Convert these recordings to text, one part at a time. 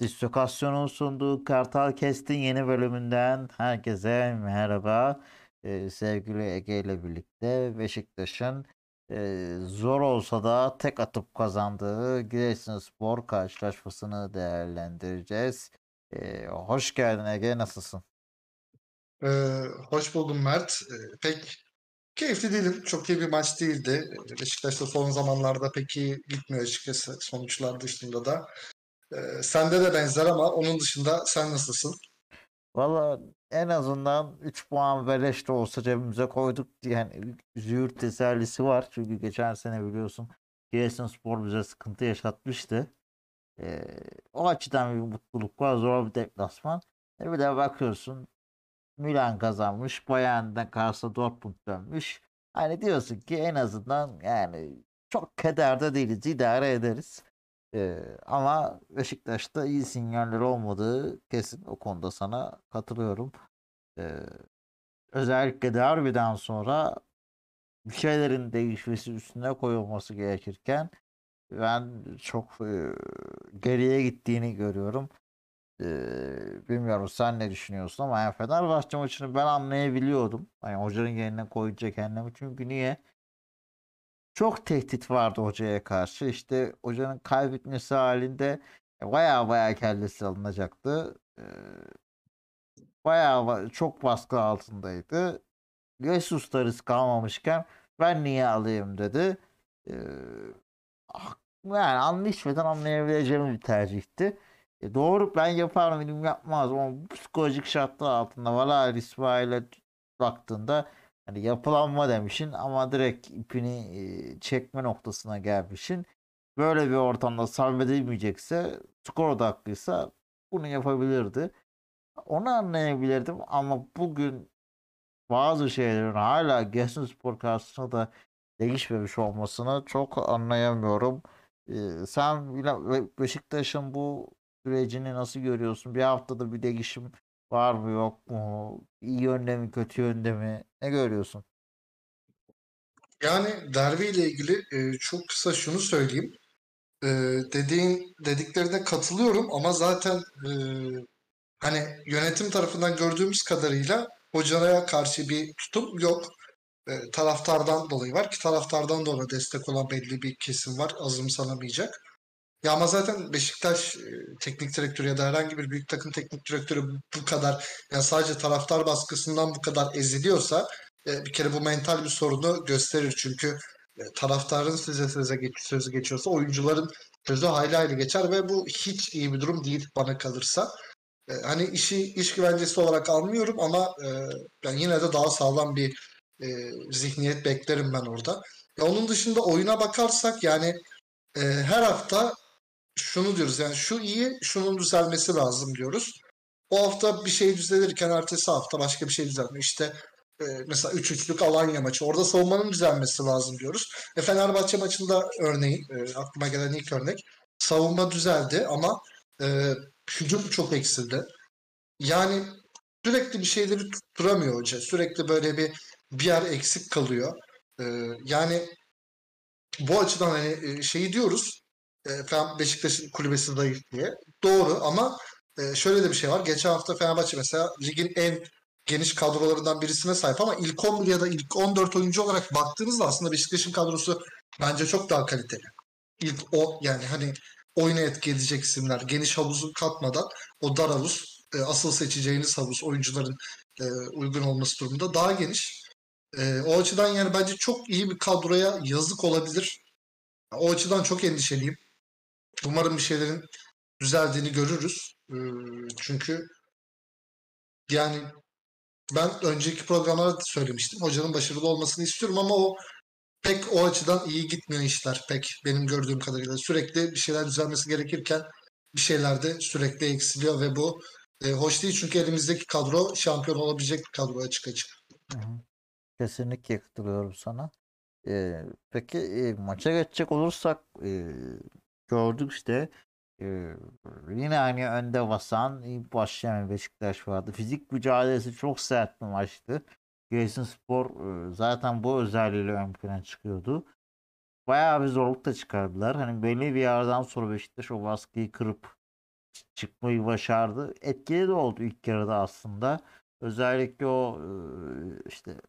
Dislokasyon'un sunduğu Kartal Kest'in yeni bölümünden herkese merhaba. Ee, sevgili Ege ile birlikte Beşiktaş'ın e, zor olsa da tek atıp kazandığı Giresunspor karşılaşmasını değerlendireceğiz. Ee, hoş geldin Ege, nasılsın? Ee, hoş buldum Mert. Ee, pek keyifli değilim. Çok iyi bir maç değildi. Ee, Beşiktaş'ta son zamanlarda pek iyi gitmiyor açıkçası sonuçlar dışında da. Ee, sende de benzer ama onun dışında sen nasılsın? Valla en azından 3 puan beleş de olsa cebimize koyduk yani züğür tesellisi var. Çünkü geçen sene biliyorsun Giresunspor bize sıkıntı yaşatmıştı. Ee, o açıdan bir mutluluk var. Zor bir deplasman. E bir de bakıyorsun Milan kazanmış. Bayern'den karşısında Dortmund dönmüş. Hani diyorsun ki en azından yani çok kederde değiliz. idare ederiz. Ee, ama Beşiktaş'ta iyi sinyaller olmadığı kesin. O konuda sana katılıyorum. Ee, özellikle derbiden sonra bir şeylerin değişmesi üstüne koyulması gerekirken ben çok e, geriye gittiğini görüyorum. Ee, bilmiyorum sen ne düşünüyorsun ama yani Fenerbahçe maçını ben anlayabiliyordum. Yani hocanın yerine koyacak kendimi. Çünkü niye? Çok tehdit vardı hocaya karşı. İşte hocanın kaybetmesi halinde baya baya kellesi alınacaktı. Ee, baya çok baskı altındaydı. Jesus da risk almamışken ben niye alayım dedi. Ee, yani anlaşmadan anlayabileceğim bir tercihti. E doğru ben yapar mıydım yapmaz ama psikolojik şartlar altında Valerian İsmail'e baktığında hani yapılanma demişin ama direkt ipini e, çekme noktasına gelmişin. Böyle bir ortamda sabredilmeyecekse skor odaklıysa bunu yapabilirdi. Onu anlayabilirdim ama bugün bazı şeylerin hala Giresunspor karşısında da değişmemiş olmasını çok anlayamıyorum. Ee, sen Beşiktaş'ın bu sürecini nasıl görüyorsun? Bir haftada bir değişim var mı yok mu? İyi yönde mi kötü yönde mi? Ne görüyorsun? Yani derbi ile ilgili e, çok kısa şunu söyleyeyim. E, dediğin dediklerine katılıyorum ama zaten e, hani yönetim tarafından gördüğümüz kadarıyla hocaya karşı bir tutum yok. E, taraftardan dolayı var ki taraftardan da ona destek olan belli bir kesim var azımsanamayacak. Ya ama zaten Beşiktaş e, teknik direktörü ya da herhangi bir büyük takım teknik direktörü bu kadar yani sadece taraftar baskısından bu kadar eziliyorsa e, bir kere bu mental bir sorunu gösterir. Çünkü e, taraftarın size söze geç, sözü geçiyorsa oyuncuların sözü hayli hayli geçer ve bu hiç iyi bir durum değil bana kalırsa. Hani işi iş güvencesi olarak almıyorum ama ben yine de daha sağlam bir zihniyet beklerim ben orada. Ya onun dışında oyuna bakarsak yani her hafta şunu diyoruz yani şu iyi şunun düzelmesi lazım diyoruz. O hafta bir şey düzelirken ertesi hafta başka bir şey düzelmiyor. İşte e, mesela 3-3'lük Alanya maçı orada savunmanın düzelmesi lazım diyoruz. E, Fenerbahçe maçında örneğin e, aklıma gelen ilk örnek savunma düzeldi ama e, hücum çok eksildi. Yani sürekli bir şeyleri tutturamıyor hoca. Sürekli böyle bir bir yer eksik kalıyor. E, yani bu açıdan hani şeyi diyoruz e, Beşiktaş'ın kulübesi zayıf diye. Doğru ama e, şöyle de bir şey var. Geçen hafta Fenerbahçe mesela ligin en geniş kadrolarından birisine sahip ama ilk 11 ya da ilk 14 oyuncu olarak baktığınızda aslında Beşiktaş'ın kadrosu bence çok daha kaliteli. İlk o yani hani oyuna etki edecek isimler geniş havuzu katmadan o dar havuz e, asıl seçeceğiniz havuz oyuncuların e, uygun olması durumunda daha geniş. E, o açıdan yani bence çok iyi bir kadroya yazık olabilir. O açıdan çok endişeliyim. Umarım bir şeylerin düzeldiğini görürüz. Çünkü yani ben önceki programlarda da söylemiştim. Hocanın başarılı olmasını istiyorum ama o pek o açıdan iyi gitmiyor işler. Pek benim gördüğüm kadarıyla. Sürekli bir şeyler düzelmesi gerekirken bir şeyler de sürekli eksiliyor ve bu e, hoş değil. Çünkü elimizdeki kadro şampiyon olabilecek bir kadro açık açık. Kesinlikle katılıyorum sana. Ee, peki e, maça geçecek olursak e, gördük işte. Ee, yine aynı önde basan ilk başlayan Beşiktaş vardı. Fizik mücadelesi çok sert bir maçtı. Giresunspor e, zaten bu özelliğiyle ön plana çıkıyordu. Bayağı bir zorluk da çıkardılar. Hani belli bir yerden sonra Beşiktaş o baskıyı kırıp çıkmayı başardı. Etkili de oldu ilk yarıda aslında. Özellikle o işte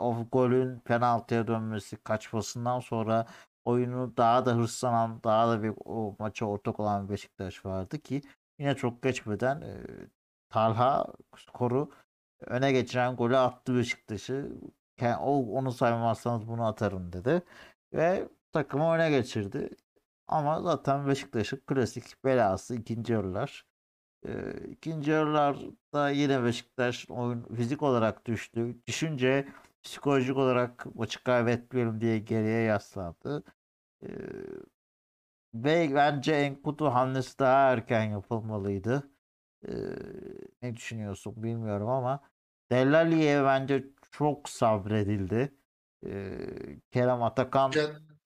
o golün penaltıya dönmesi kaçmasından sonra oyunu daha da hırslanan, daha da bir o maça ortak olan Beşiktaş vardı ki yine çok geçmeden e, Talha skoru öne geçiren golü attı Beşiktaş'ı. Yani o, onu saymazsanız bunu atarım dedi. Ve takımı öne geçirdi. Ama zaten Beşiktaş'ın klasik belası ikinci yarılar. Ee, ikinci yarılarda yine Beşiktaş oyun fizik olarak düştü. Düşünce psikolojik olarak maçı kaybetmeyelim diye geriye yaslandı. Ee, ve bence Enkudu hamlesi daha erken yapılmalıydı. Ee, ne düşünüyorsun bilmiyorum ama Delali'ye bence çok sabredildi. Ee, Kerem Atakan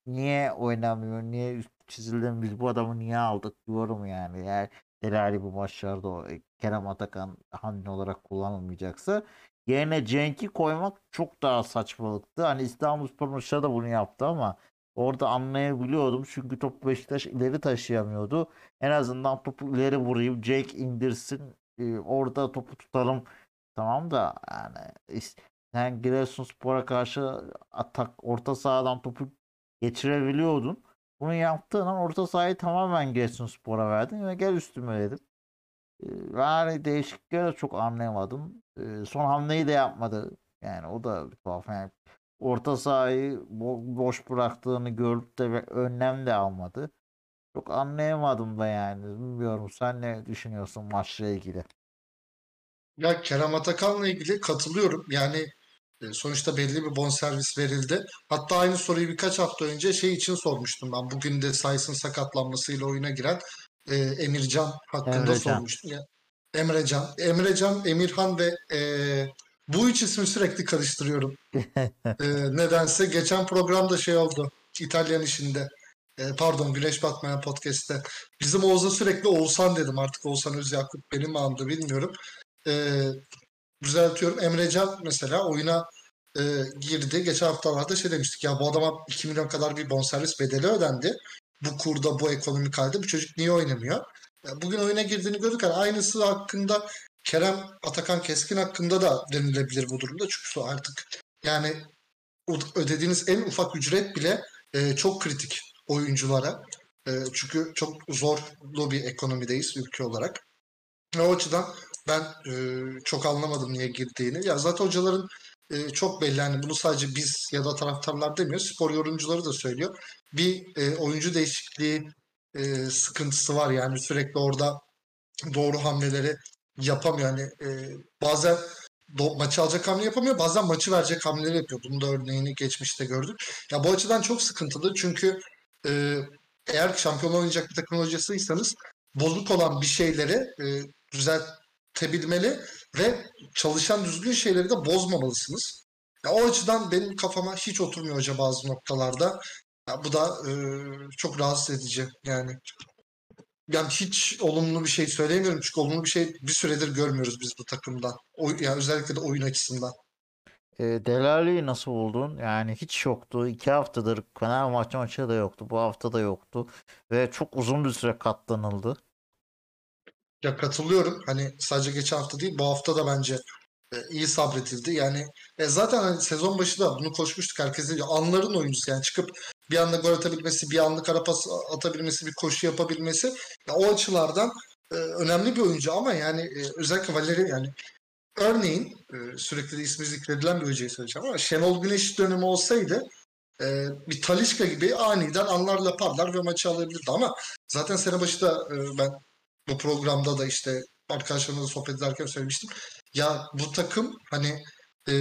niye oynamıyor? Niye üst çizildi? Biz bu adamı niye aldık diyorum yani. Eğer Delali bu maçlarda o e, Kerem Atakan hamle olarak kullanılmayacaksa yerine Cenk'i koymak çok daha saçmalıktı. Hani İstanbulspor maçta da bunu yaptı ama orada anlayabiliyordum. Çünkü topu Beşiktaş ileri taşıyamıyordu. En azından topu ileri vurayım. Cenk indirsin. e, orada topu tutalım. Tamam da yani is- sen Giresunspor'a karşı atak orta sahadan topu geçirebiliyordun. Bunu yaptığın an orta sahayı tamamen Giresunspor'a verdin ve gel üstüme dedim. Ee, Yani değişiklikleri de çok anlayamadım. Ee, Son hamleyi de yapmadı. Yani o da bir tuhaf. Yani orta sahayı bo- boş bıraktığını görüp de önlem de almadı. Çok anlayamadım da yani. Bilmiyorum sen ne düşünüyorsun maçla ilgili? Ya Kerem Atakan'la ilgili katılıyorum. Yani e, sonuçta belli bir bonservis verildi. Hatta aynı soruyu birkaç hafta önce şey için sormuştum ben. Bugün de Sayıs'ın sakatlanmasıyla oyuna giren e, Emircan hakkında Emrecan. sormuştum. Ya, Emrecan. Emrecan, Emirhan ve e, bu üç ismi sürekli karıştırıyorum. E, nedense geçen programda şey oldu. İtalyan işinde. E, pardon Güneş Batmayan podcast'te. Bizim Oğuz'a sürekli Oğuzhan dedim. Artık Oğuzhan Özyakup benim andı bilmiyorum. E, düzeltiyorum. Emrecan mesela oyuna e, girdi. Geçen haftalarda şey demiştik ya bu adama 2 milyon kadar bir bonservis bedeli ödendi. Bu kurda bu ekonomik halde bu çocuk niye oynamıyor? Bugün oyuna girdiğini gördük. Yani aynısı hakkında Kerem Atakan Keskin hakkında da denilebilir bu durumda. Çünkü artık yani ödediğiniz en ufak ücret bile e, çok kritik oyunculara. E, çünkü çok zorlu bir ekonomideyiz ülke olarak. Ve o açıdan ben e, çok anlamadım niye girdiğini. Ya zaten hocaların e, çok belli. Yani bunu sadece biz ya da taraftarlar demiyor. Spor yorumcuları da söylüyor. Bir e, oyuncu değişikliği e, sıkıntısı var. Yani sürekli orada doğru hamleleri yapamıyor. Yani e, bazen do- maçı alacak hamle yapamıyor. Bazen maçı verecek hamleleri yapıyor. Bunun da örneğini geçmişte gördük. Ya bu açıdan çok sıkıntılı. Çünkü e, eğer şampiyon oynayacak bir takım hocasıysanız bozuk olan bir şeyleri e, düzeltebilmeli ve çalışan düzgün şeyleri de bozmamalısınız. Ya o açıdan benim kafama hiç oturmuyor hoca bazı noktalarda. Ya bu da e, çok rahatsız edici yani. Yani hiç olumlu bir şey söylemiyorum çünkü olumlu bir şey bir süredir görmüyoruz biz bu takımdan. O, yani özellikle de oyun açısından. E, Delali'yi nasıl buldun? Yani hiç yoktu. İki haftadır Fenerbahçe maçı da yoktu. Bu hafta da yoktu. Ve çok uzun bir süre katlanıldı. Ya katılıyorum. Hani sadece geçen hafta değil bu hafta da bence e, iyi sabretildi. Yani e, zaten hani sezon başı da bunu konuşmuştuk herkesin anların oyuncusu yani çıkıp bir anda gol atabilmesi, bir anlık ara pas atabilmesi, bir koşu yapabilmesi ya o açılardan e, önemli bir oyuncu ama yani e, özellikle Valeri yani örneğin e, sürekli de ismi zikredilen bir hocayı söyleyeceğim ama Şenol Güneş dönemi olsaydı e, bir Talisca gibi aniden anlarla parlar ve maçı alabilirdi ama zaten sene başı da e, ben bu programda da işte arkadaşlarımla da sohbet ederken söylemiştim. Ya bu takım hani e,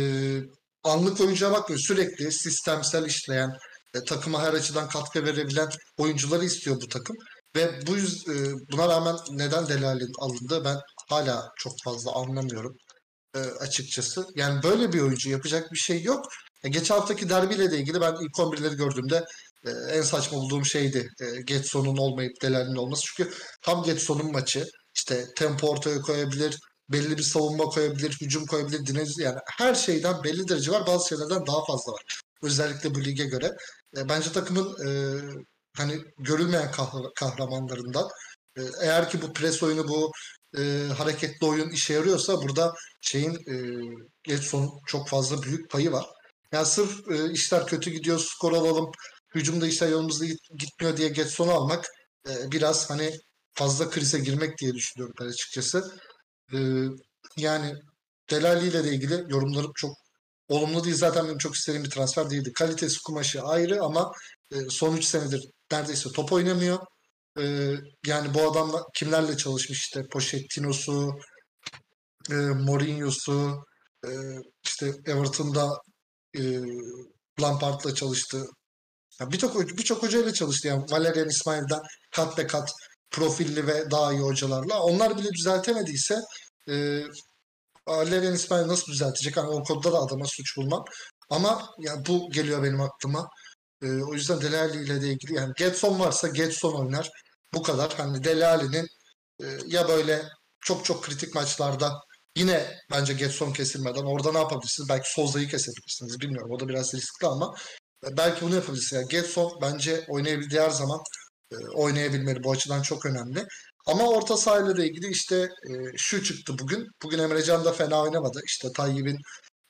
anlık oyuncuya bakmıyor. Sürekli sistemsel işleyen, e, takıma her açıdan katkı verebilen oyuncuları istiyor bu takım. Ve bu yüz, e, buna rağmen neden Delali alındı ben hala çok fazla anlamıyorum e, açıkçası. Yani böyle bir oyuncu yapacak bir şey yok. E, geçen haftaki derbiyle de ilgili ben ilk 11'leri gördüğümde e, en saçma bulduğum şeydi. E, Getson'un olmayıp Delali'nin olması. Çünkü tam Getson'un maçı. İşte tempo ortaya koyabilir, belli bir savunma koyabilir, hücum koyabilir, dinamiz yani her şeyden belli derece var. Bazı şeylerden daha fazla var. Özellikle bu lige göre. E, bence takımın e, hani görülmeyen kahra- kahramanlarından E, eğer ki bu pres oyunu bu e, hareketli oyun işe yarıyorsa burada şeyin e, Getson'un çok fazla büyük payı var. Yani sırf e, işler kötü gidiyor, skor alalım, hücumda işler yolumuzda git- gitmiyor diye Getson'u almak e, biraz hani fazla krize girmek diye düşünüyorum ben açıkçası. E, yani Delali ile de ilgili yorumlarım çok olumlu değil. Zaten benim çok istediğim bir transfer değildi. Kalitesi kumaşı ayrı ama e, son 3 senedir neredeyse top oynamıyor. E, yani bu adamla kimlerle çalışmış işte Pochettino'su, e, Mourinho'su, e, işte Everton'da e, Lampard'la çalıştı. Birçok birçok hocayla çalıştı yani Valerian İsmail'den kat be kat profilli ve daha iyi hocalarla. Onlar bile düzeltemediyse e, Valerian İsmail nasıl düzeltecek? Hani o konuda da adama suç bulmam. Ama ya bu geliyor benim aklıma. E, o yüzden Delali ile de ilgili yani Getson varsa Getson oynar. Bu kadar. Hani Delali'nin e, ya böyle çok çok kritik maçlarda yine bence Getson kesilmeden orada ne yapabilirsiniz? Belki Soza'yı kesebilirsiniz. Bilmiyorum. O da biraz riskli ama belki bunu yapabilirsiniz. Yani Getson bence oynayabildiği her zaman e, oynayabilmeli. Bu açıdan çok önemli. Ama orta sahayla da ilgili işte e, şu çıktı bugün. Bugün Emrecan da fena oynamadı. İşte Tayyip'in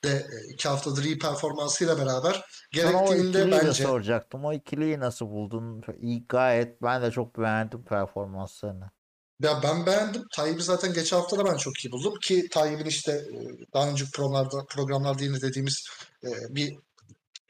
de e, iki haftadır iyi performansıyla beraber o gerektiğinde ikiliyi de bence soracaktım. O ikiliyi nasıl buldun? İyi, gayet ben de çok beğendim performanslarını. Ya ben beğendim. Tayyip'i zaten geçen hafta da ben çok iyi buldum ki Tayyip'in işte e, daha önceki programlarda programlarda yine dediğimiz e, bir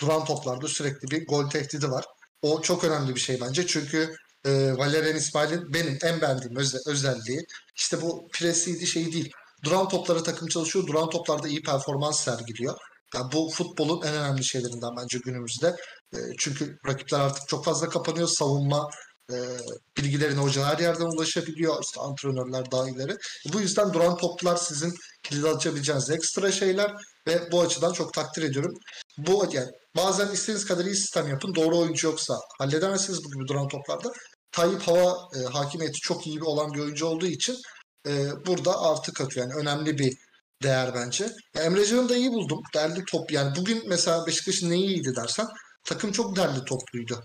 duran toplarda sürekli bir gol tehdidi var. O çok önemli bir şey bence. Çünkü e, Valerian İsmail'in benim en beğendiğim öze- özelliği işte bu presiydi şey değil. Duran toplara takım çalışıyor. Duran toplarda iyi performans sergiliyor. Ya bu futbolun en önemli şeylerinden bence günümüzde. E, çünkü rakipler artık çok fazla kapanıyor. Savunma e, bilgilerine hoca her yerden ulaşabiliyor. İşte antrenörler dahileri. Bu yüzden duran toplar sizin kilit açabileceğiniz ekstra şeyler ve bu açıdan çok takdir ediyorum. Bu yani bazen istediğiniz kadar iyi sistem yapın. Doğru oyuncu yoksa halledemezsiniz bu gibi duran toplarda. Tayyip hava e, hakimiyeti çok iyi olan bir oyuncu olduğu için e, burada artı katıyor. Yani önemli bir değer bence. Ya Emre da iyi buldum. Derli top yani bugün mesela Beşiktaş'ın neyi iyiydi dersen takım çok derli topluydu.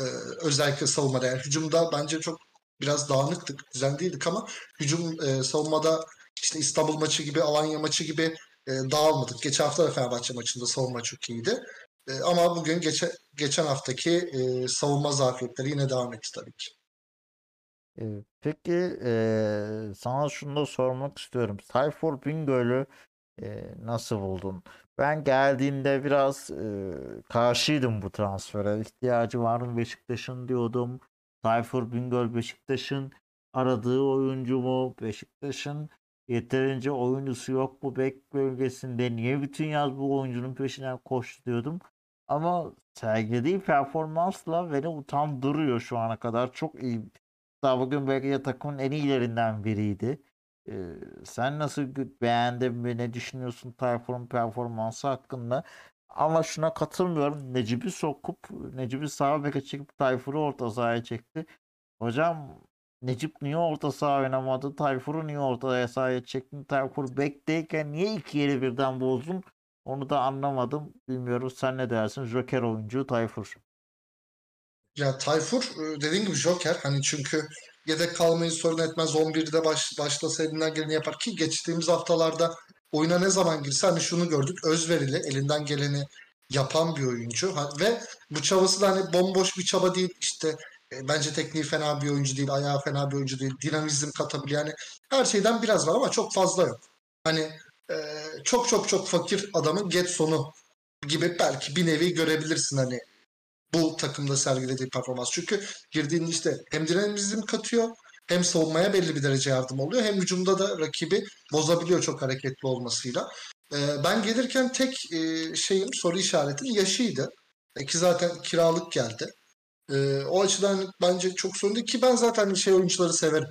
Ee, özellikle savunmada. Yani hücumda bence çok biraz dağınıktık. Düzen değildik ama hücum e, savunmada işte İstanbul maçı gibi, Alanya maçı gibi e, dağılmadık. Geçen hafta da Fenerbahçe maçında savunma çok iyiydi. E, ama bugün geçen geçen haftaki e, savunma zafiyetleri yine devam etti tabii ki. Ee, Peki eee, sana şunu da sormak istiyorum. Tayfur Bingöl'ü eee, nasıl buldun? Ben geldiğinde biraz eee, karşıydım bu transfere. İhtiyacı var mı Beşiktaş'ın diyordum. Tayfur Bingöl Beşiktaş'ın aradığı oyuncu mu? Beşiktaş'ın yeterince oyuncusu yok mu bek bölgesinde? Niye bütün yaz bu oyuncunun peşinden koştu diyordum. Ama sergilediği performansla beni utandırıyor şu ana kadar. Çok iyi Hatta bugün belki de takımın en iyilerinden biriydi. Ee, sen nasıl beğendin mi? Ne düşünüyorsun Tayfur'un performansı hakkında? Ama şuna katılmıyorum. Necip'i sokup Necip'i sağa beke çekip Tayfur'u orta sahaya çekti. Hocam Necip niye orta saha oynamadı? Tayfur'u niye orta sahaya çektin? Tayfur bekteyken niye iki yeri birden bozdun? Onu da anlamadım. Bilmiyorum sen ne dersin? Joker oyuncu Tayfur. Ya Tayfur dediğin gibi Joker hani çünkü yedek kalmayı sorun etmez 11'de baş, başlasa elinden geleni yapar. Ki geçtiğimiz haftalarda oyuna ne zaman girse hani şunu gördük özverili elinden geleni yapan bir oyuncu. Ve bu çabası da hani bomboş bir çaba değil işte e, bence tekniği fena bir oyuncu değil ayağı fena bir oyuncu değil dinamizm katabiliyor. Yani her şeyden biraz var ama çok fazla yok. Hani e, çok çok çok fakir adamın Getson'u gibi belki bir nevi görebilirsin hani bu takımda sergilediği performans. Çünkü girdiğinde işte hem dinamizm katıyor hem savunmaya belli bir derece yardım oluyor. Hem hücumda da rakibi bozabiliyor çok hareketli olmasıyla. Ee, ben gelirken tek e, şeyim soru işaretim yaşıydı. E, ki zaten kiralık geldi. Ee, o açıdan bence çok sorun değil ki ben zaten şey oyuncuları severim.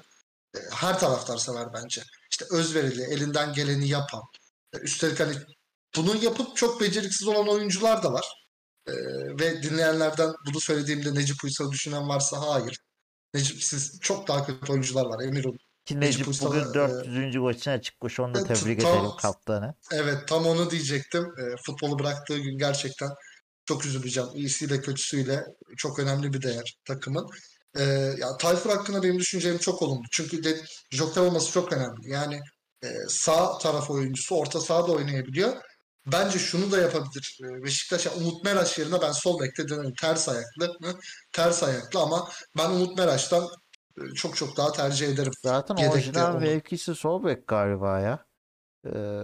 E, her taraftar sever bence. İşte özverili, elinden geleni yapan. E, üstelik hani bunu yapıp çok beceriksiz olan oyuncular da var. Ee, ve dinleyenlerden bunu söylediğimde Necip Uysal'ı düşünen varsa hayır. Necip siz çok daha kötü oyuncular var emin olun. Ki Necip Necip bugün e, 400. maçına çıkmış. Onu da e, tebrik tam- edelim kaptanı. Evet tam onu diyecektim. Ee, futbolu bıraktığı gün gerçekten çok üzüleceğim. İyisiyle kötüsüyle çok önemli bir değer takımın. Ee, ya Tayfur hakkında benim düşüncem çok olumlu. Çünkü de, joker olması çok önemli. Yani e, sağ taraf oyuncusu orta sahada oynayabiliyor. Bence şunu da yapabilir. Ee, Beşiktaş yani Umut Meraş yerine ben sol bekte denerim. Ters ayaklı. Ters ayaklı ama ben Umut Meraş'tan e, çok çok daha tercih ederim. Zaten Yedekte orijinal mevkisi sol bek galiba ya. Ee,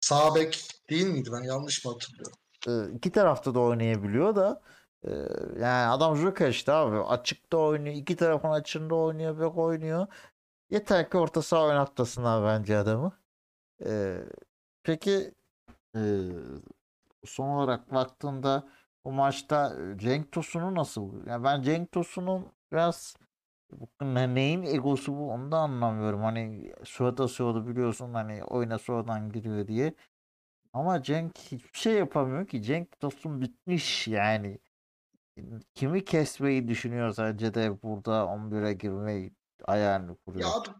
Sağ bek değil miydi? Ben yanlış mı hatırlıyorum? e, iki tarafta da oynayabiliyor da e, yani adam Joker işte abi açıkta oynuyor iki tarafın açığında oynuyor bek oynuyor yeter ki orta saha oynatmasınlar bence adamı E, peki son olarak baktığında bu maçta Cenk Tosun'u nasıl yani ben Cenk Tosun'un biraz neyin egosu bu onu da anlamıyorum hani suat asıyordu biliyorsun hani oyuna sonradan giriyor diye ama Cenk hiçbir şey yapamıyor ki. Cenk dostum bitmiş yani. Kimi kesmeyi düşünüyor sence de burada 11'e girmeyi ayağını kuruyor. Ya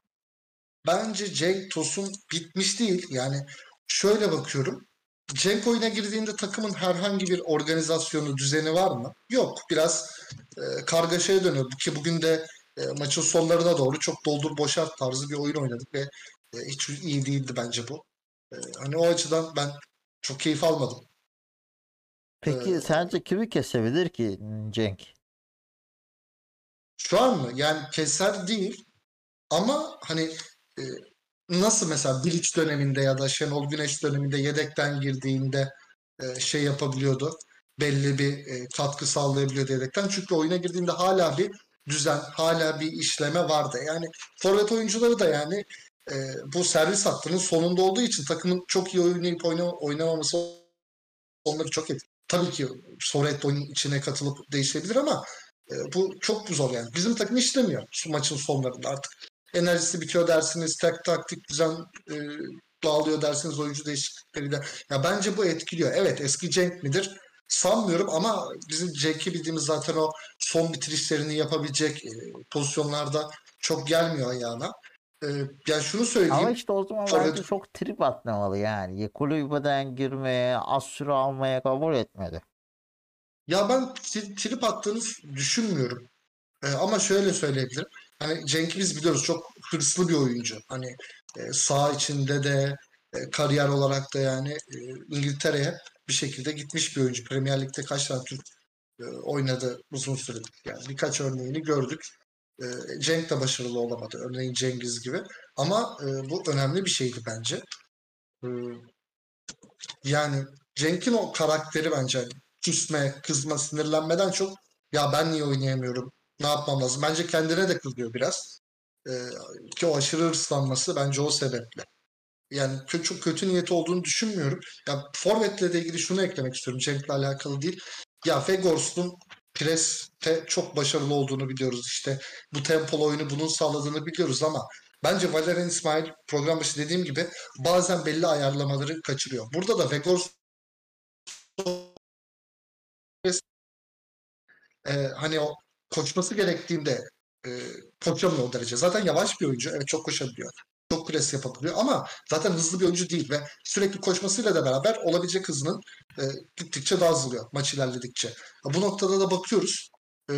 bence Cenk Tosun bitmiş değil. Yani şöyle bakıyorum. Cenk oyuna girdiğinde takımın herhangi bir organizasyonu, düzeni var mı? Yok. Biraz e, kargaşaya dönüyor. Ki bugün de e, maçın sonlarına doğru çok doldur boşalt tarzı bir oyun oynadık ve e, hiç iyi değildi bence bu. E, hani o açıdan ben çok keyif almadım. Peki Ee, sence kimi kesebilir ki Cenk? Şu an mı? Yani keser değil ama hani e, nasıl mesela Bilic döneminde ya da Şenol Güneş döneminde yedekten girdiğinde e, şey yapabiliyordu. Belli bir e, katkı sağlayabiliyordu yedekten. Çünkü oyuna girdiğinde hala bir düzen, hala bir işleme vardı. Yani forvet oyuncuları da yani e, bu servis hattının sonunda olduğu için takımın çok iyi oynayıp oyna, oynamaması onları çok etkili. Tabii ki forvet oyunun içine katılıp değişebilir ama e, bu çok zor yani. Bizim takım işlemiyor şu maçın sonlarında artık. Enerjisi bitiyor dersiniz, tek taktik düzen e, dağılıyor dersiniz oyuncu değişiklikleriyle. Ya bence bu etkiliyor. Evet eski Cenk midir? Sanmıyorum ama bizim Cenk'i bildiğimiz zaten o son bitirişlerini yapabilecek e, pozisyonlarda çok gelmiyor ayağına. E, yani şunu Ama söyleyeyim. işte o zaman Forvet- bence çok trip atmamalı yani. Kulübeden girmeye, az süre almaya kabul etmedi. Ya ben tri- trip attığını düşünmüyorum. E, ama şöyle söyleyebilirim. Hani Cenk'i biz biliyoruz çok hırslı bir oyuncu. Hani e, saha içinde de e, kariyer olarak da yani e, İngiltere'ye bir şekilde gitmiş bir oyuncu. Premier Lig'de kaç tane Türk e, oynadı uzun süredir. Yani birkaç örneğini gördük. E, Cenk de başarılı olamadı. Örneğin Cengiz gibi. Ama e, bu önemli bir şeydi bence. E, yani Cenk'in o karakteri bence hani küsme, kızma, sinirlenmeden çok ya ben niye oynayamıyorum? Ne yapmam lazım? Bence kendine de kızıyor biraz. Ee, ki o aşırı hırslanması bence o sebeple. Yani kö- çok kötü niyeti olduğunu düşünmüyorum. Ya Forvet'le de ilgili şunu eklemek istiyorum. Cenk'le alakalı değil. Ya Weghorst'un preste çok başarılı olduğunu biliyoruz. İşte bu tempolu oyunu bunun sağladığını biliyoruz ama bence Valerian İsmail program başı dediğim gibi bazen belli ayarlamaları kaçırıyor. Burada da Weghorst e, hani o koşması gerektiğinde e, koşamıyor o derece. Zaten yavaş bir oyuncu. Evet çok koşabiliyor. Çok pres yapabiliyor ama zaten hızlı bir oyuncu değil ve sürekli koşmasıyla da beraber olabilecek hızının e, gittikçe daha azalıyor maç ilerledikçe. Bu noktada da bakıyoruz. E,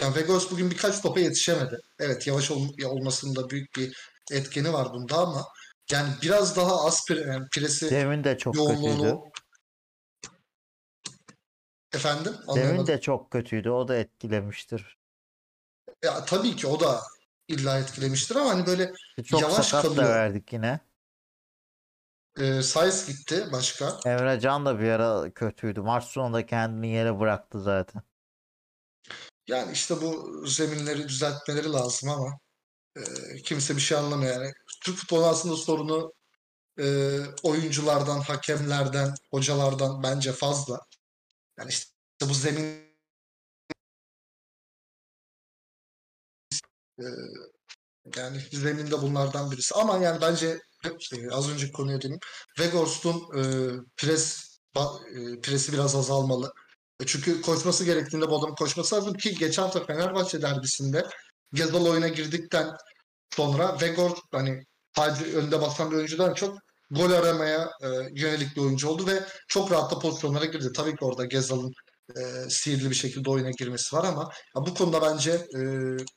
yani Vegas bugün birkaç topa yetişemedi. Evet yavaş ol, olmasında büyük bir etkeni var bunda ama yani biraz daha az pre, yani presi Demin de çok kötüydü. Efendim Demin anlayamadım. de çok kötüydü. O da etkilemiştir. Ya tabii ki o da illa etkilemiştir ama hani böyle Çok Yavaş sakat da kalıyor. verdik yine. e, Sainz gitti başka. Emre Can da bir ara kötüydü. Maç sonunda kendini yere bıraktı zaten. Yani işte bu zeminleri düzeltmeleri lazım ama e, kimse bir şey anlamıyor yani. Türk futbolu aslında sorunu e, oyunculardan, hakemlerden, hocalardan bence fazla. Yani işte bu zemin e, yani zeminde bunlardan birisi. Ama yani bence e, az önceki konuya döneyim. Weghorst'un pres presi biraz azalmalı. E, Çünkü koşması gerektiğinde bu adamın koşması lazım ki geçen hafta Fenerbahçe derbisinde Gezal oyuna girdikten sonra Weghorst hani önde basan bir oyuncudan çok gol aramaya e, yönelik bir oyuncu oldu ve çok rahat da pozisyonlara girdi. Tabii ki orada Gezal'ın e, sihirli bir şekilde oyuna girmesi var ama ya bu konuda bence e,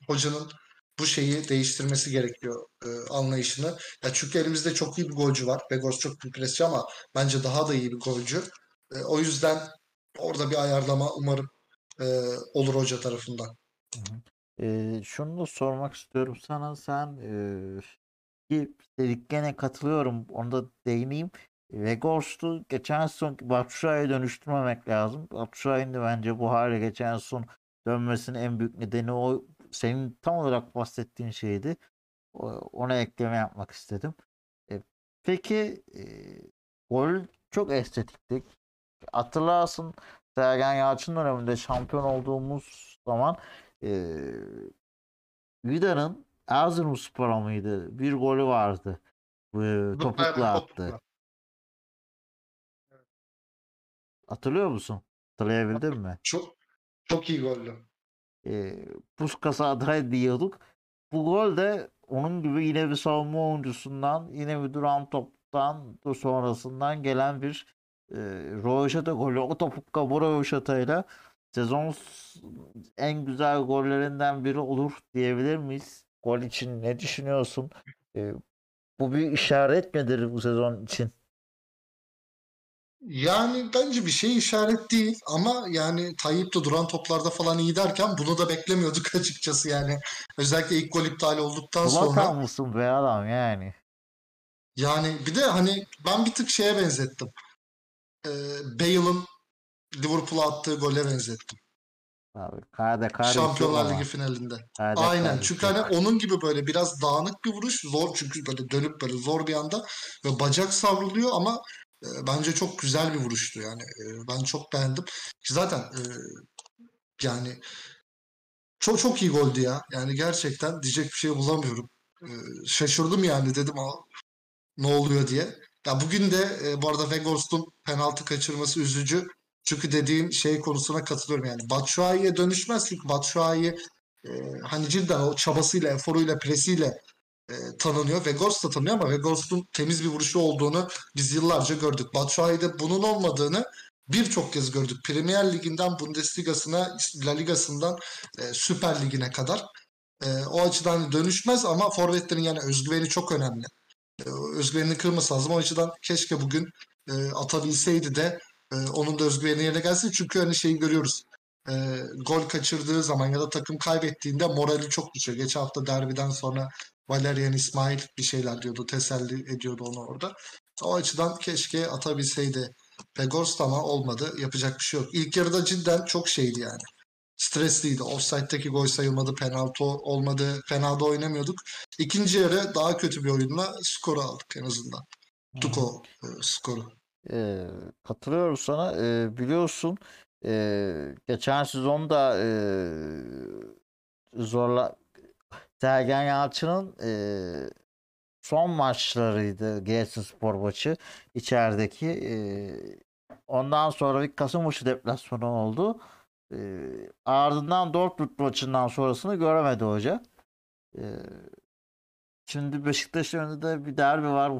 hocanın bu şeyi değiştirmesi gerekiyor e, anlayışını. Ya çünkü elimizde çok iyi bir golcü var. Vegors çok büyük presçi ama bence daha da iyi bir golcü. E, o yüzden orada bir ayarlama umarım e, olur hoca tarafından. Ee, şunu da sormak istiyorum sana. Sen eee ki dediklerine katılıyorum. Onu da değineyim. Vegors'tu geçen son Batshuayi'ye dönüştürmemek lazım. Batshuayi'nin de bence bu hale geçen son dönmesinin en büyük nedeni o senin tam olarak bahsettiğin şeydi. Ona ekleme yapmak istedim. E, peki e, gol çok estetikti. Hatırlarsın Sergen Yalçın döneminde şampiyon olduğumuz zaman e, Vida'nın Erzurumspor'a mıydı? Bir golü vardı. E, topukla attı. Hatırlıyor musun? Hatırlayabildin mi? Çok çok iyi gollü. E, Puskas'a aday diyorduk. Bu gol de onun gibi yine bir savunma oyuncusundan, yine bir duran toptan da sonrasından gelen bir e, röveşata golü. O topukla bu röveşatayla sezon en güzel gollerinden biri olur diyebilir miyiz? Gol için ne düşünüyorsun? E, bu bir işaret midir bu sezon için? Yani bence bir şey işaret değil ama yani Tayyip de duran toplarda falan iyi derken bunu da beklemiyorduk açıkçası yani. Özellikle ilk gol iptal olduktan sonra. Zlatan mısın be adam yani? Yani bir de hani ben bir tık şeye benzettim. Ee, Bale'ın Liverpool'a attığı gole benzettim. Abi, kade Şampiyonlar. Ligi finalinde. Kade Aynen. kade Çünkü yok. hani onun gibi böyle biraz dağınık bir vuruş. Zor çünkü böyle dönüp böyle zor bir anda ve bacak savruluyor ama e, bence çok güzel bir vuruştu yani. E, ben çok beğendim. Zaten e, yani çok çok iyi goldü ya. Yani gerçekten diyecek bir şey bulamıyorum. E, şaşırdım yani dedim "Aa, ne oluyor diye. Ya bugün de e, bu arada Weghorst'un penaltı kaçırması üzücü. Çünkü dediğin şey konusuna katılıyorum yani. Batshuayi'ye dönüşmez çünkü Batshuayi e, hani cidden o çabasıyla, eforuyla, presiyle e, tanınıyor. Weghorst da tanınıyor ama Weghorst'un temiz bir vuruşu olduğunu biz yıllarca gördük. Batshuayi'de bunun olmadığını birçok kez gördük. Premier Ligi'nden Bundesliga'sına, La Liga'sından e, Süper Ligi'ne kadar. E, o açıdan dönüşmez ama forvetlerin yani özgüveni çok önemli. E, özgüvenini kırması lazım. O açıdan keşke bugün e, atabilseydi de e, onun da özgüveni yerine gelsin. Çünkü hani şeyi görüyoruz. E, gol kaçırdığı zaman ya da takım kaybettiğinde morali çok düşüyor. Geçen hafta derbiden sonra Valerian İsmail bir şeyler diyordu. Teselli ediyordu onu orada. O açıdan keşke atabilseydi Pegorst ama olmadı. Yapacak bir şey yok. İlk yarıda cidden çok şeydi yani. Stresliydi. Offside'daki gol sayılmadı. Penaltı olmadı. Fena da oynamıyorduk. İkinci yarı daha kötü bir oyunla skoru aldık en azından. Tuko e, skoru. Ee, katılıyorum sana. Ee, biliyorsun ee, geçen sezonda ee, zorla Sergen Yalçın'ın ee, son maçlarıydı Giresunspor maçı içerideki. Ee, ondan sonra bir Kasımpaşa deplasmanı oldu. Ee, ardından Dortmund maçından sonrasını göremedi hoca. Ee, Şimdi Beşiktaş'ın önünde de bir derbi var.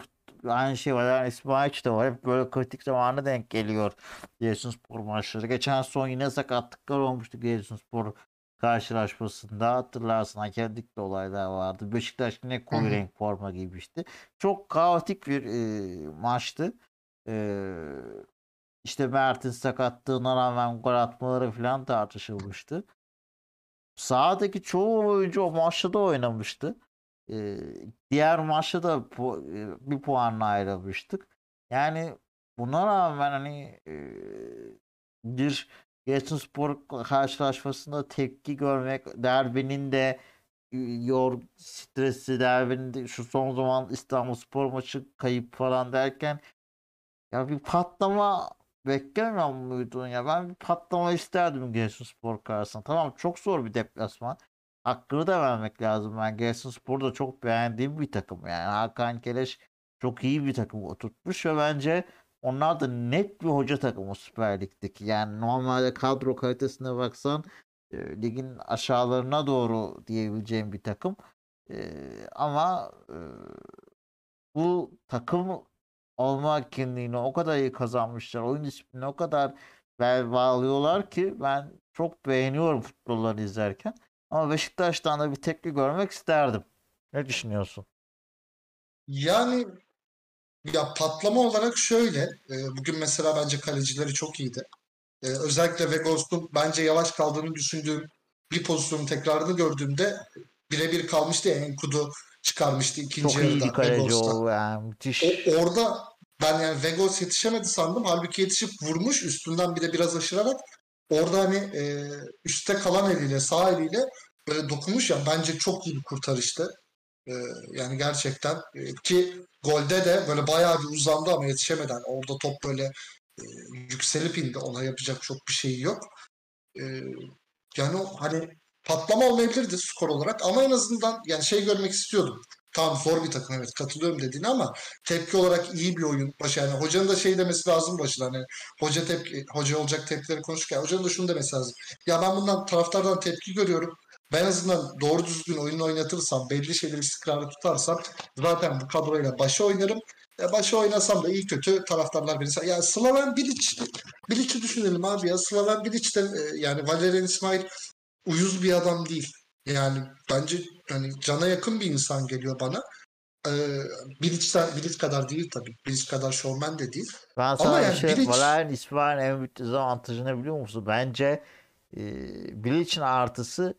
Aynı şey var. Yani İsmail de var. Hep böyle kritik zamanı denk geliyor Giresunspor maçları. Geçen son yine sakatlıklar olmuştu Giresunspor karşılaşmasında. Hatırlarsın hakemlik de olaylar vardı. Beşiktaş yine koyu renk forma giymişti. Çok kaotik bir e, maçtı. E, işte Mert'in sakatlığına rağmen gol atmaları falan tartışılmıştı. Sahadaki çoğu oyuncu o maçta da oynamıştı. Ee, diğer maçta da pu- e, bir puanla ayrılmıştık. Yani buna rağmen hani e, bir Giresunspor karşılaşmasında tepki görmek, derbinin de e, yor stresi, derbinin de şu son zaman İstanbulspor maçı kayıp falan derken ya bir patlama beklemiyor muydun ya? Ben bir patlama isterdim Giresunspor karşısında. Tamam çok zor bir deplasman. Hakkını da vermek lazım. Ben Giresunspor'u da çok beğendiğim bir takım. Yani Hakan Keleş çok iyi bir takım oturtmuş ve bence onlar da net bir hoca takımı Süper Lig'deki. Yani normalde kadro kalitesine baksan e, ligin aşağılarına doğru diyebileceğim bir takım. E, ama e, bu takım olma kimliğini o kadar iyi kazanmışlar. Oyun disiplinini o kadar bağlıyorlar ki ben çok beğeniyorum futbolları izlerken. Ama Beşiktaş'tan da bir tepki görmek isterdim. Ne düşünüyorsun? Yani ya patlama olarak şöyle. e, bugün mesela bence kalecileri çok iyiydi. E, özellikle Vegos'un bence yavaş kaldığını düşündüğüm bir pozisyonun tekrarını gördüğümde birebir kalmıştı ya Enkudu çıkarmıştı ikinci Çok iyi bir yarıda kaleci o yani müthiş. O, orada ben yani Vegos yetişemedi sandım. Halbuki yetişip vurmuş üstünden bir de biraz aşırarak orada hani e, üstte kalan eliyle sağ eliyle böyle dokunmuş ya bence çok iyi bir kurtarıştı. E, yani gerçekten e, ki golde de böyle bayağı bir uzandı ama yetişemeden orada top böyle e, yükselip indi. Ona yapacak çok bir şey yok. E, yani o hani patlama olmayabilirdi skor olarak ama en azından yani şey görmek istiyordum. Tamam zor bir takım evet katılıyorum dediğine ama tepki olarak iyi bir oyun. Başı yani hocanın da şey demesi lazım başına hani hoca tepki hoca olacak tepkileri konuşurken hocanın da şunu demesi lazım. Ya ben bundan taraftardan tepki görüyorum. Ben en azından doğru düzgün oyunu oynatırsam, belli şeyleri istikrarlı tutarsam zaten bu kadroyla başa oynarım. E başa oynasam da iyi kötü taraftarlar beni. Ya Slaven Bilic, Bilic'i düşünelim abi ya. Slaven Bilic de e, yani Valerian İsmail uyuz bir adam değil. Yani bence hani cana yakın bir insan geliyor bana. Ee, Bilic'ten, Bilic kadar değil tabii. Bilic kadar şovmen de değil. Ben sana bir yani şey Bilic- Valerian İsmail'in en büyük dezavantajı ne biliyor musun? Bence e, Bilic'in artısı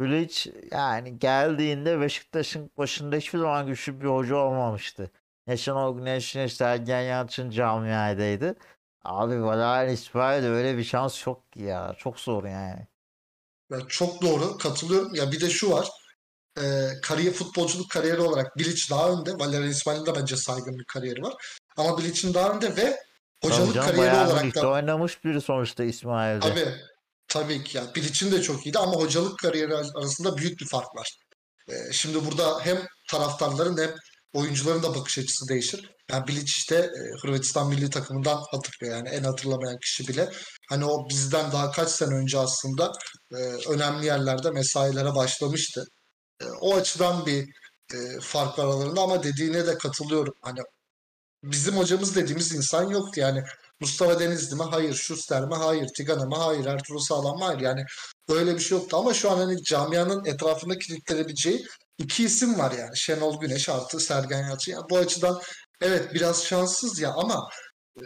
Bilic yani geldiğinde Beşiktaş'ın başında hiçbir zaman güçlü bir hoca olmamıştı. Ne Şenol Güneş ne Sergen Yalçın camiadaydı. Abi Valerian İsmail'de öyle bir şans yok ki ya. Çok zor yani. Ya çok doğru katılıyorum. Ya bir de şu var. E, kariyer futbolculuk kariyeri olarak Bilic daha önde. Valerian İsmail'in de bence saygın bir kariyeri var. Ama Bilic'in daha önde ve Tabii hocalık canım, kariyeri olarak da oynamış biri sonuçta İsmail'de. Tabii. Tabii ki ya. Bilic'in de çok iyiydi ama hocalık kariyeri arasında büyük bir fark var. Ee, şimdi burada hem taraftarların hem oyuncuların da bakış açısı değişir. Yani Bilic işte e, Hırvatistan milli takımından hatırlıyor yani en hatırlamayan kişi bile. Hani o bizden daha kaç sene önce aslında e, önemli yerlerde mesailere başlamıştı. E, o açıdan bir fark var aralarında ama dediğine de katılıyorum. Hani bizim hocamız dediğimiz insan yoktu yani. Mustafa Denizli mi? Hayır. Schuster mi? Hayır. Tigana mı? Hayır. Ertuğrul Sağlam mı? Hayır. Yani öyle bir şey yoktu ama şu an hani camianın etrafında kilitlenebileceği iki isim var yani. Şenol Güneş artı Sergen Yalçın. Yani bu açıdan evet biraz şanssız ya ama e,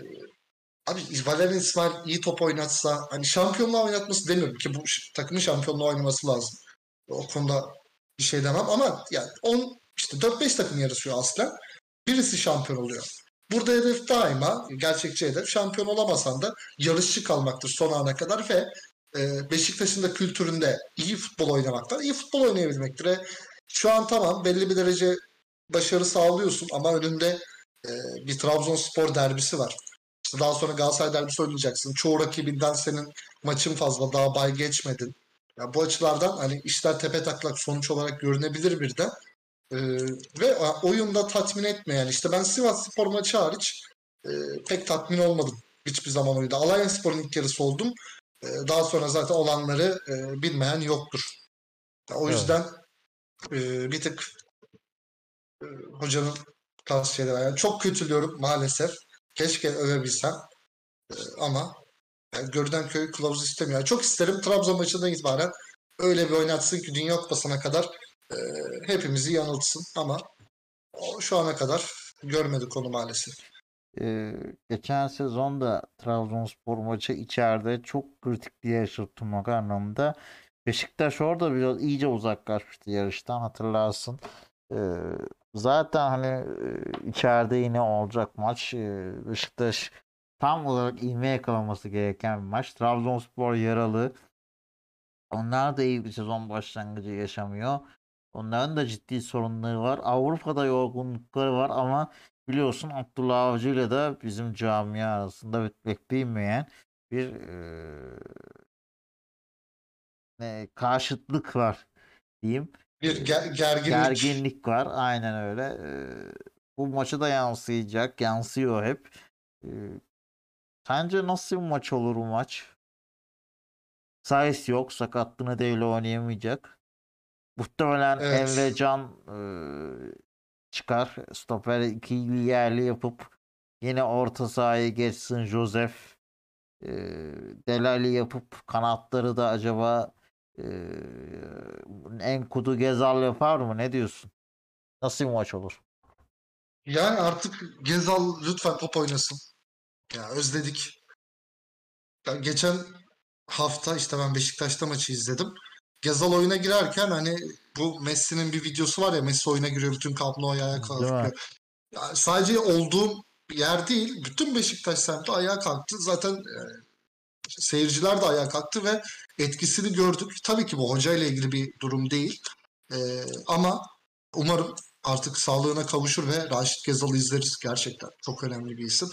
abi Valerian İsmail iyi top oynatsa hani şampiyonluğa oynatması demiyorum ki bu takımın şampiyonluğa oynaması lazım. O konuda bir şey demem ama yani 10 işte 4-5 takım yarışıyor aslen. Birisi şampiyon oluyor. Burada hedef daima gerçekçi hedef şampiyon olamasan da yarışçı kalmaktır son ana kadar ve e, Beşiktaş'ın da kültüründe iyi futbol oynamaktan iyi futbol oynayabilmektir. Şu an tamam belli bir derece başarı sağlıyorsun ama önünde e, bir Trabzonspor derbisi var. İşte daha sonra Galatasaray derbisi oynayacaksın. Çoğu rakibinden senin maçın fazla daha bay geçmedin. Ya bu açılardan hani işler tepe taklak sonuç olarak görünebilir bir de. Ee, ve oyunda tatmin etmeyen işte ben Sivas Spor maçı hariç e, pek tatmin olmadım hiçbir zaman oyunda. Alanya Spor'un ilk yarısı oldum. E, daha sonra zaten olanları e, bilmeyen yoktur. Ya o Evet. E, bir tık e, hocanın tavsiyeleri yani çok kötülüyorum maalesef. Keşke övebilsem. E, ama yani görünen köy kılavuz istemiyor. Çok isterim Trabzon maçından itibaren öyle bir oynatsın ki Dünya Kupası'na kadar e, hepimizi yanıltsın ama şu ana kadar görmedik onu maalesef. Ee, geçen sezon da Trabzonspor maçı içeride çok kritik yarış tutmak anlamında. Beşiktaş orada biraz iyice uzaklaşmıştı yarıştan hatırlarsın. Ee, zaten hani e, içeride yine olacak maç. Ee, Beşiktaş tam olarak ilme yakalaması gereken bir maç. Trabzonspor yaralı. Onlar da iyi bir sezon başlangıcı yaşamıyor. Onların da ciddi sorunları var. Avrupa'da yorgunlukları var ama biliyorsun Abdullah Avcı ile de bizim camia arasında beklenmeyen bir eee, ne, karşıtlık var diyeyim. Bir ger- gerginlik. Gerginlik var. Aynen öyle. Eee, bu maçı da yansıyacak. Yansıyor hep. Eee, sence nasıl bir maç olur bu maç? Sayıs yok. Sakat nedeniyle oynayamayacak. Muhtemelen Evet. Emre Can eee, çıkar. Stoper ikili yerli yapıp yine orta sahaya geçsin Joseph. e, Delali yapıp kanatları da acaba e, Enkudu Gezal yapar mı? Ne diyorsun? Nasıl bir maç olur? Yani artık Gezal lütfen top oynasın. Ya özledik. Ya geçen hafta işte ben Beşiktaş'ta maçı izledim. Gezal oyuna girerken hani bu Messi'nin bir videosu var ya Messi oyuna giriyor bütün Nou'yu ayağa kalkıyor. Ya sadece olduğum yer değil bütün Beşiktaş semti ayağa kalktı. Zaten e, seyirciler de ayağa kalktı ve etkisini gördük. Tabii ki bu hoca ile ilgili bir durum değil. E, ama umarım artık sağlığına kavuşur ve Raşit Gezal'ı izleriz gerçekten. Çok önemli bir isim.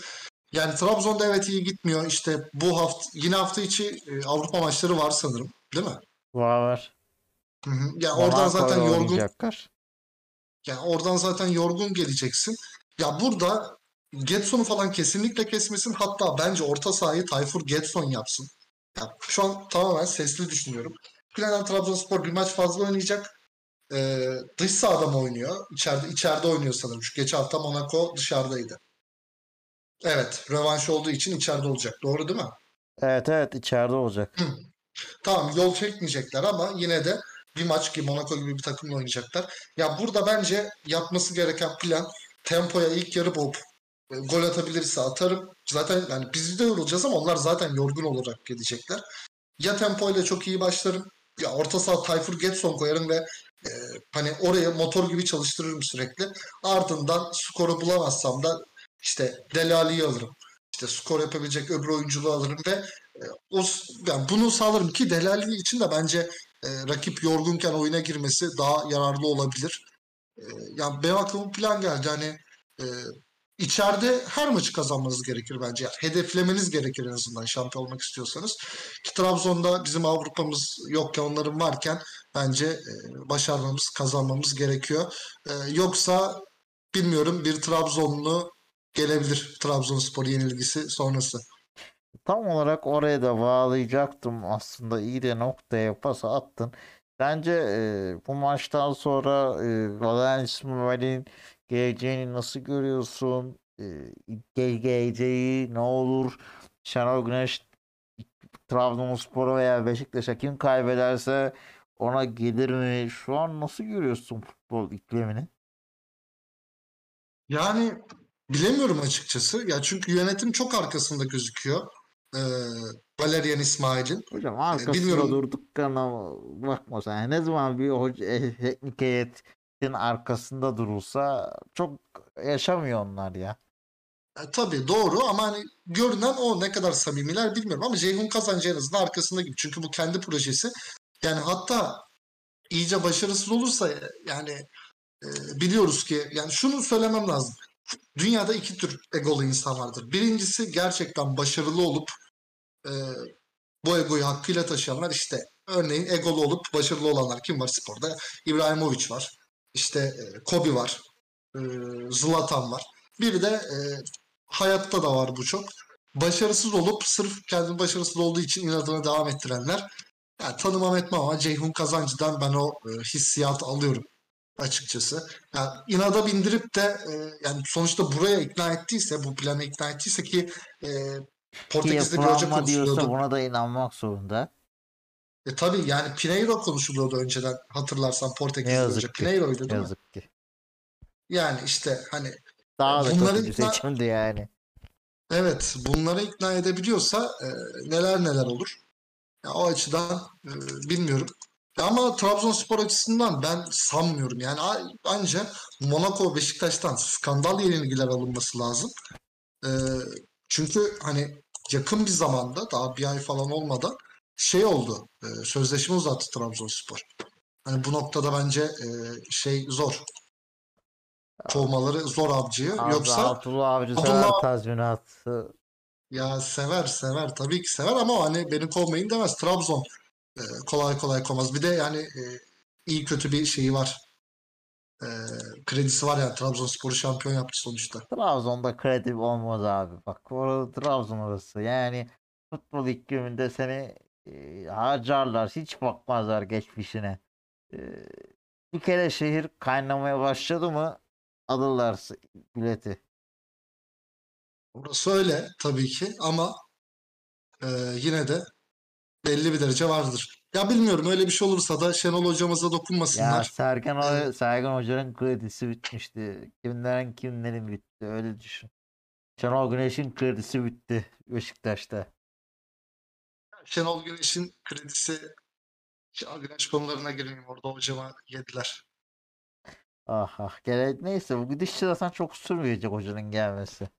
Yani Trabzon'da evet iyi gitmiyor. İşte bu hafta yine hafta içi e, Avrupa maçları var sanırım. Değil mi? Var var. Hı hı. Ya oradan Monaco'yla zaten yorgun oynayacaklar. yani oradan zaten yorgun geleceksin. Ya burada Getson'u falan kesinlikle kesmesin. Hatta bence orta sahayı Tayfur Getson yapsın. Ya şu an tamamen sesli düşünüyorum. Plana Trabzonspor bir maç fazla oynayacak. Ee, dış sahada mı oynuyor? İçeride içeride oynuyor sanırım. Şu geçen hafta Monaco dışarıdaydı. Evet, rövanş olduğu için içeride olacak. Doğru değil mi? Evet evet içeride olacak. Tamam yol çekmeyecekler ama yine de bir maç ki Monaco gibi bir takımla oynayacaklar. Ya burada bence yapması gereken plan tempoya ilk yarı boğup gol atabilirse atarım. Zaten yani biz de yorulacağız ama onlar zaten yorgun olarak gelecekler. Ya tempoyla çok iyi başlarım. Ya orta saha Tayfur Getson koyarım ve e, hani oraya motor gibi çalıştırırım sürekli. Ardından skoru bulamazsam da işte Delali'yi alırım. İşte skor yapabilecek öbür oyunculuğu alırım ve e, o yani bunu sağlarım ki Delali için de bence e, rakip yorgunken oyuna girmesi daha yararlı olabilir. E, yani benim aklıma plan geldi hani e, içeride her maçı kazanmanız gerekir bence. Yani hedeflemeniz gerekir en azından şampiyon olmak istiyorsanız. Ki Trabzon'da bizim Avrupa'mız yokken onların varken bence e, başarmamız, kazanmamız gerekiyor. E, yoksa bilmiyorum bir Trabzonlu gelebilir Trabzonspor yenilgisi sonrası. Tam olarak oraya da bağlayacaktım aslında. iyi de noktaya pas attın. Bence e, bu maçtan sonra e, Valerian geleceğini nasıl görüyorsun? E, ge- geleceği ne olur? Şenol Güneş Trabzonspor'a veya Beşiktaş'a kim kaybederse ona gelir mi? Şu an nasıl görüyorsun futbol iklimini? Yani bilemiyorum açıkçası. Ya çünkü yönetim çok arkasında gözüküyor. Ee, Valerian İsmail'in. Hocam arkasında bilmiyorum. durduklarına bakma sen. Ne zaman bir hoca, e, teknik heyetin arkasında durulsa çok yaşamıyor onlar ya. E, tabii doğru ama hani görünen o ne kadar samimiler bilmiyorum ama Ceyhun Kazancı en azından arkasında gibi. Çünkü bu kendi projesi. Yani hatta iyice başarısız olursa yani e, biliyoruz ki yani şunu söylemem lazım. Dünyada iki tür egolu insan vardır. Birincisi gerçekten başarılı olup e, bu egoyu hakkıyla taşıyanlar işte örneğin egolu olup başarılı olanlar kim var sporda? İbrahimovic var. İşte e, Kobe var. E, Zlatan var. Bir de e, hayatta da var bu çok. Başarısız olup sırf kendi başarısız olduğu için inadına devam ettirenler. Yani tanımam etmem ama Ceyhun Kazancı'dan ben o e, hissiyatı alıyorum açıkçası. Yani inada bindirip de e, yani sonuçta buraya ikna ettiyse, bu plana ikna ettiyse ki e, Ki Portekiz'de bir hoca yapılanma diyorsa buna da inanmak zorunda. E tabii yani Pineiro konuşuluyordu önceden hatırlarsan Ne Portekiz'de ki. Pineiro'ydu Ne değil mi? yazık ki. Yani işte hani Daha da Bunları kötü ikna- seçimdi yani. evet bunları ikna edebiliyorsa e, neler neler olur. Ya, o açıdan e, bilmiyorum. Ama Trabzonspor açısından ben sanmıyorum. Yani anca Monaco Beşiktaş'tan skandal yenilgiler alınması lazım. E, çünkü hani yakın bir zamanda daha bir ay falan olmadan şey oldu. E, sözleşme uzattı Trabzonspor. Hani bu noktada bence e, şey zor. Kovmaları zor avcıyı. Abi Yoksa Abdullah Avcı Abdullah- sever tazminatı. ya sever sever tabii ki sever ama hani beni kovmayın demez. Trabzon e, kolay kolay kovmaz. Bir de yani e, iyi kötü bir şeyi var. E, kredisi var yani Trabzonspor'u şampiyon yaptı sonuçta. Trabzon'da kredi olmaz abi. Bak orası Trabzon orası. Yani futbol ikliminde seni e, harcarlar. Hiç bakmazlar geçmişine. E, bir kere şehir kaynamaya başladı mı alırlar bileti. Orası öyle tabii ki ama e, yine de belli bir derece vardır. Ya bilmiyorum öyle bir şey olursa da Şenol hocamıza Ya dokunmasınlar. Sergen, Hoca- Evet. Sergen Hoca'nın kredisi bitmişti. Kimlerin kimlerin bitti öyle düşün. Şenol Güneş'in kredisi bitti Beşiktaş'ta. Şenol Güneş'in kredisi Şenol Güneş konularına girmeyeyim orada hocama yediler. Ah ah. Gele neyse bu gidişle zaten çok sürmeyecek hocanın gelmesi.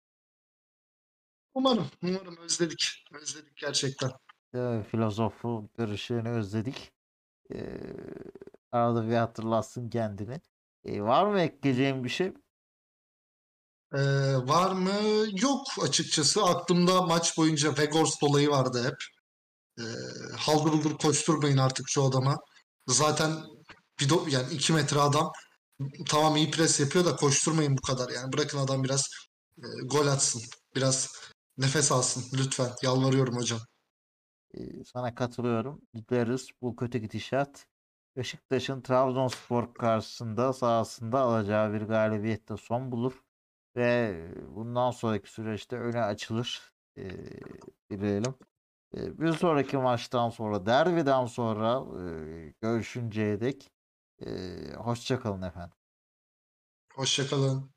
Umarım, umarım özledik. Özledik gerçekten. Mi? Filozofu görüşlerini özledik. Ee, arada bir hatırlatsın kendini. Ee, var mı ekleyeceğim bir şey? Ee, var mı? Yok açıkçası. Aklımda maç boyunca Vegors dolayı vardı hep. Ee, haldır huldur koşturmayın artık şu adama. Zaten bir do- yani 2 metre adam tamam iyi pres yapıyor da koşturmayın bu kadar. Yani bırakın adam biraz e, gol atsın. Biraz nefes alsın lütfen. Yalvarıyorum hocam. Ee, sana katılıyorum. Gideriz bu kötü gidişat. Beşiktaş'ın Trabzonspor karşısında sahasında alacağı bir galibiyette son bulur. Ve bundan sonraki süreçte öne açılır. Ee, dileyelim. Ee, bir sonraki maçtan sonra, derbiden sonra e, görüşünceye dek e, hoşça kalın efendim. Hoşçakalın.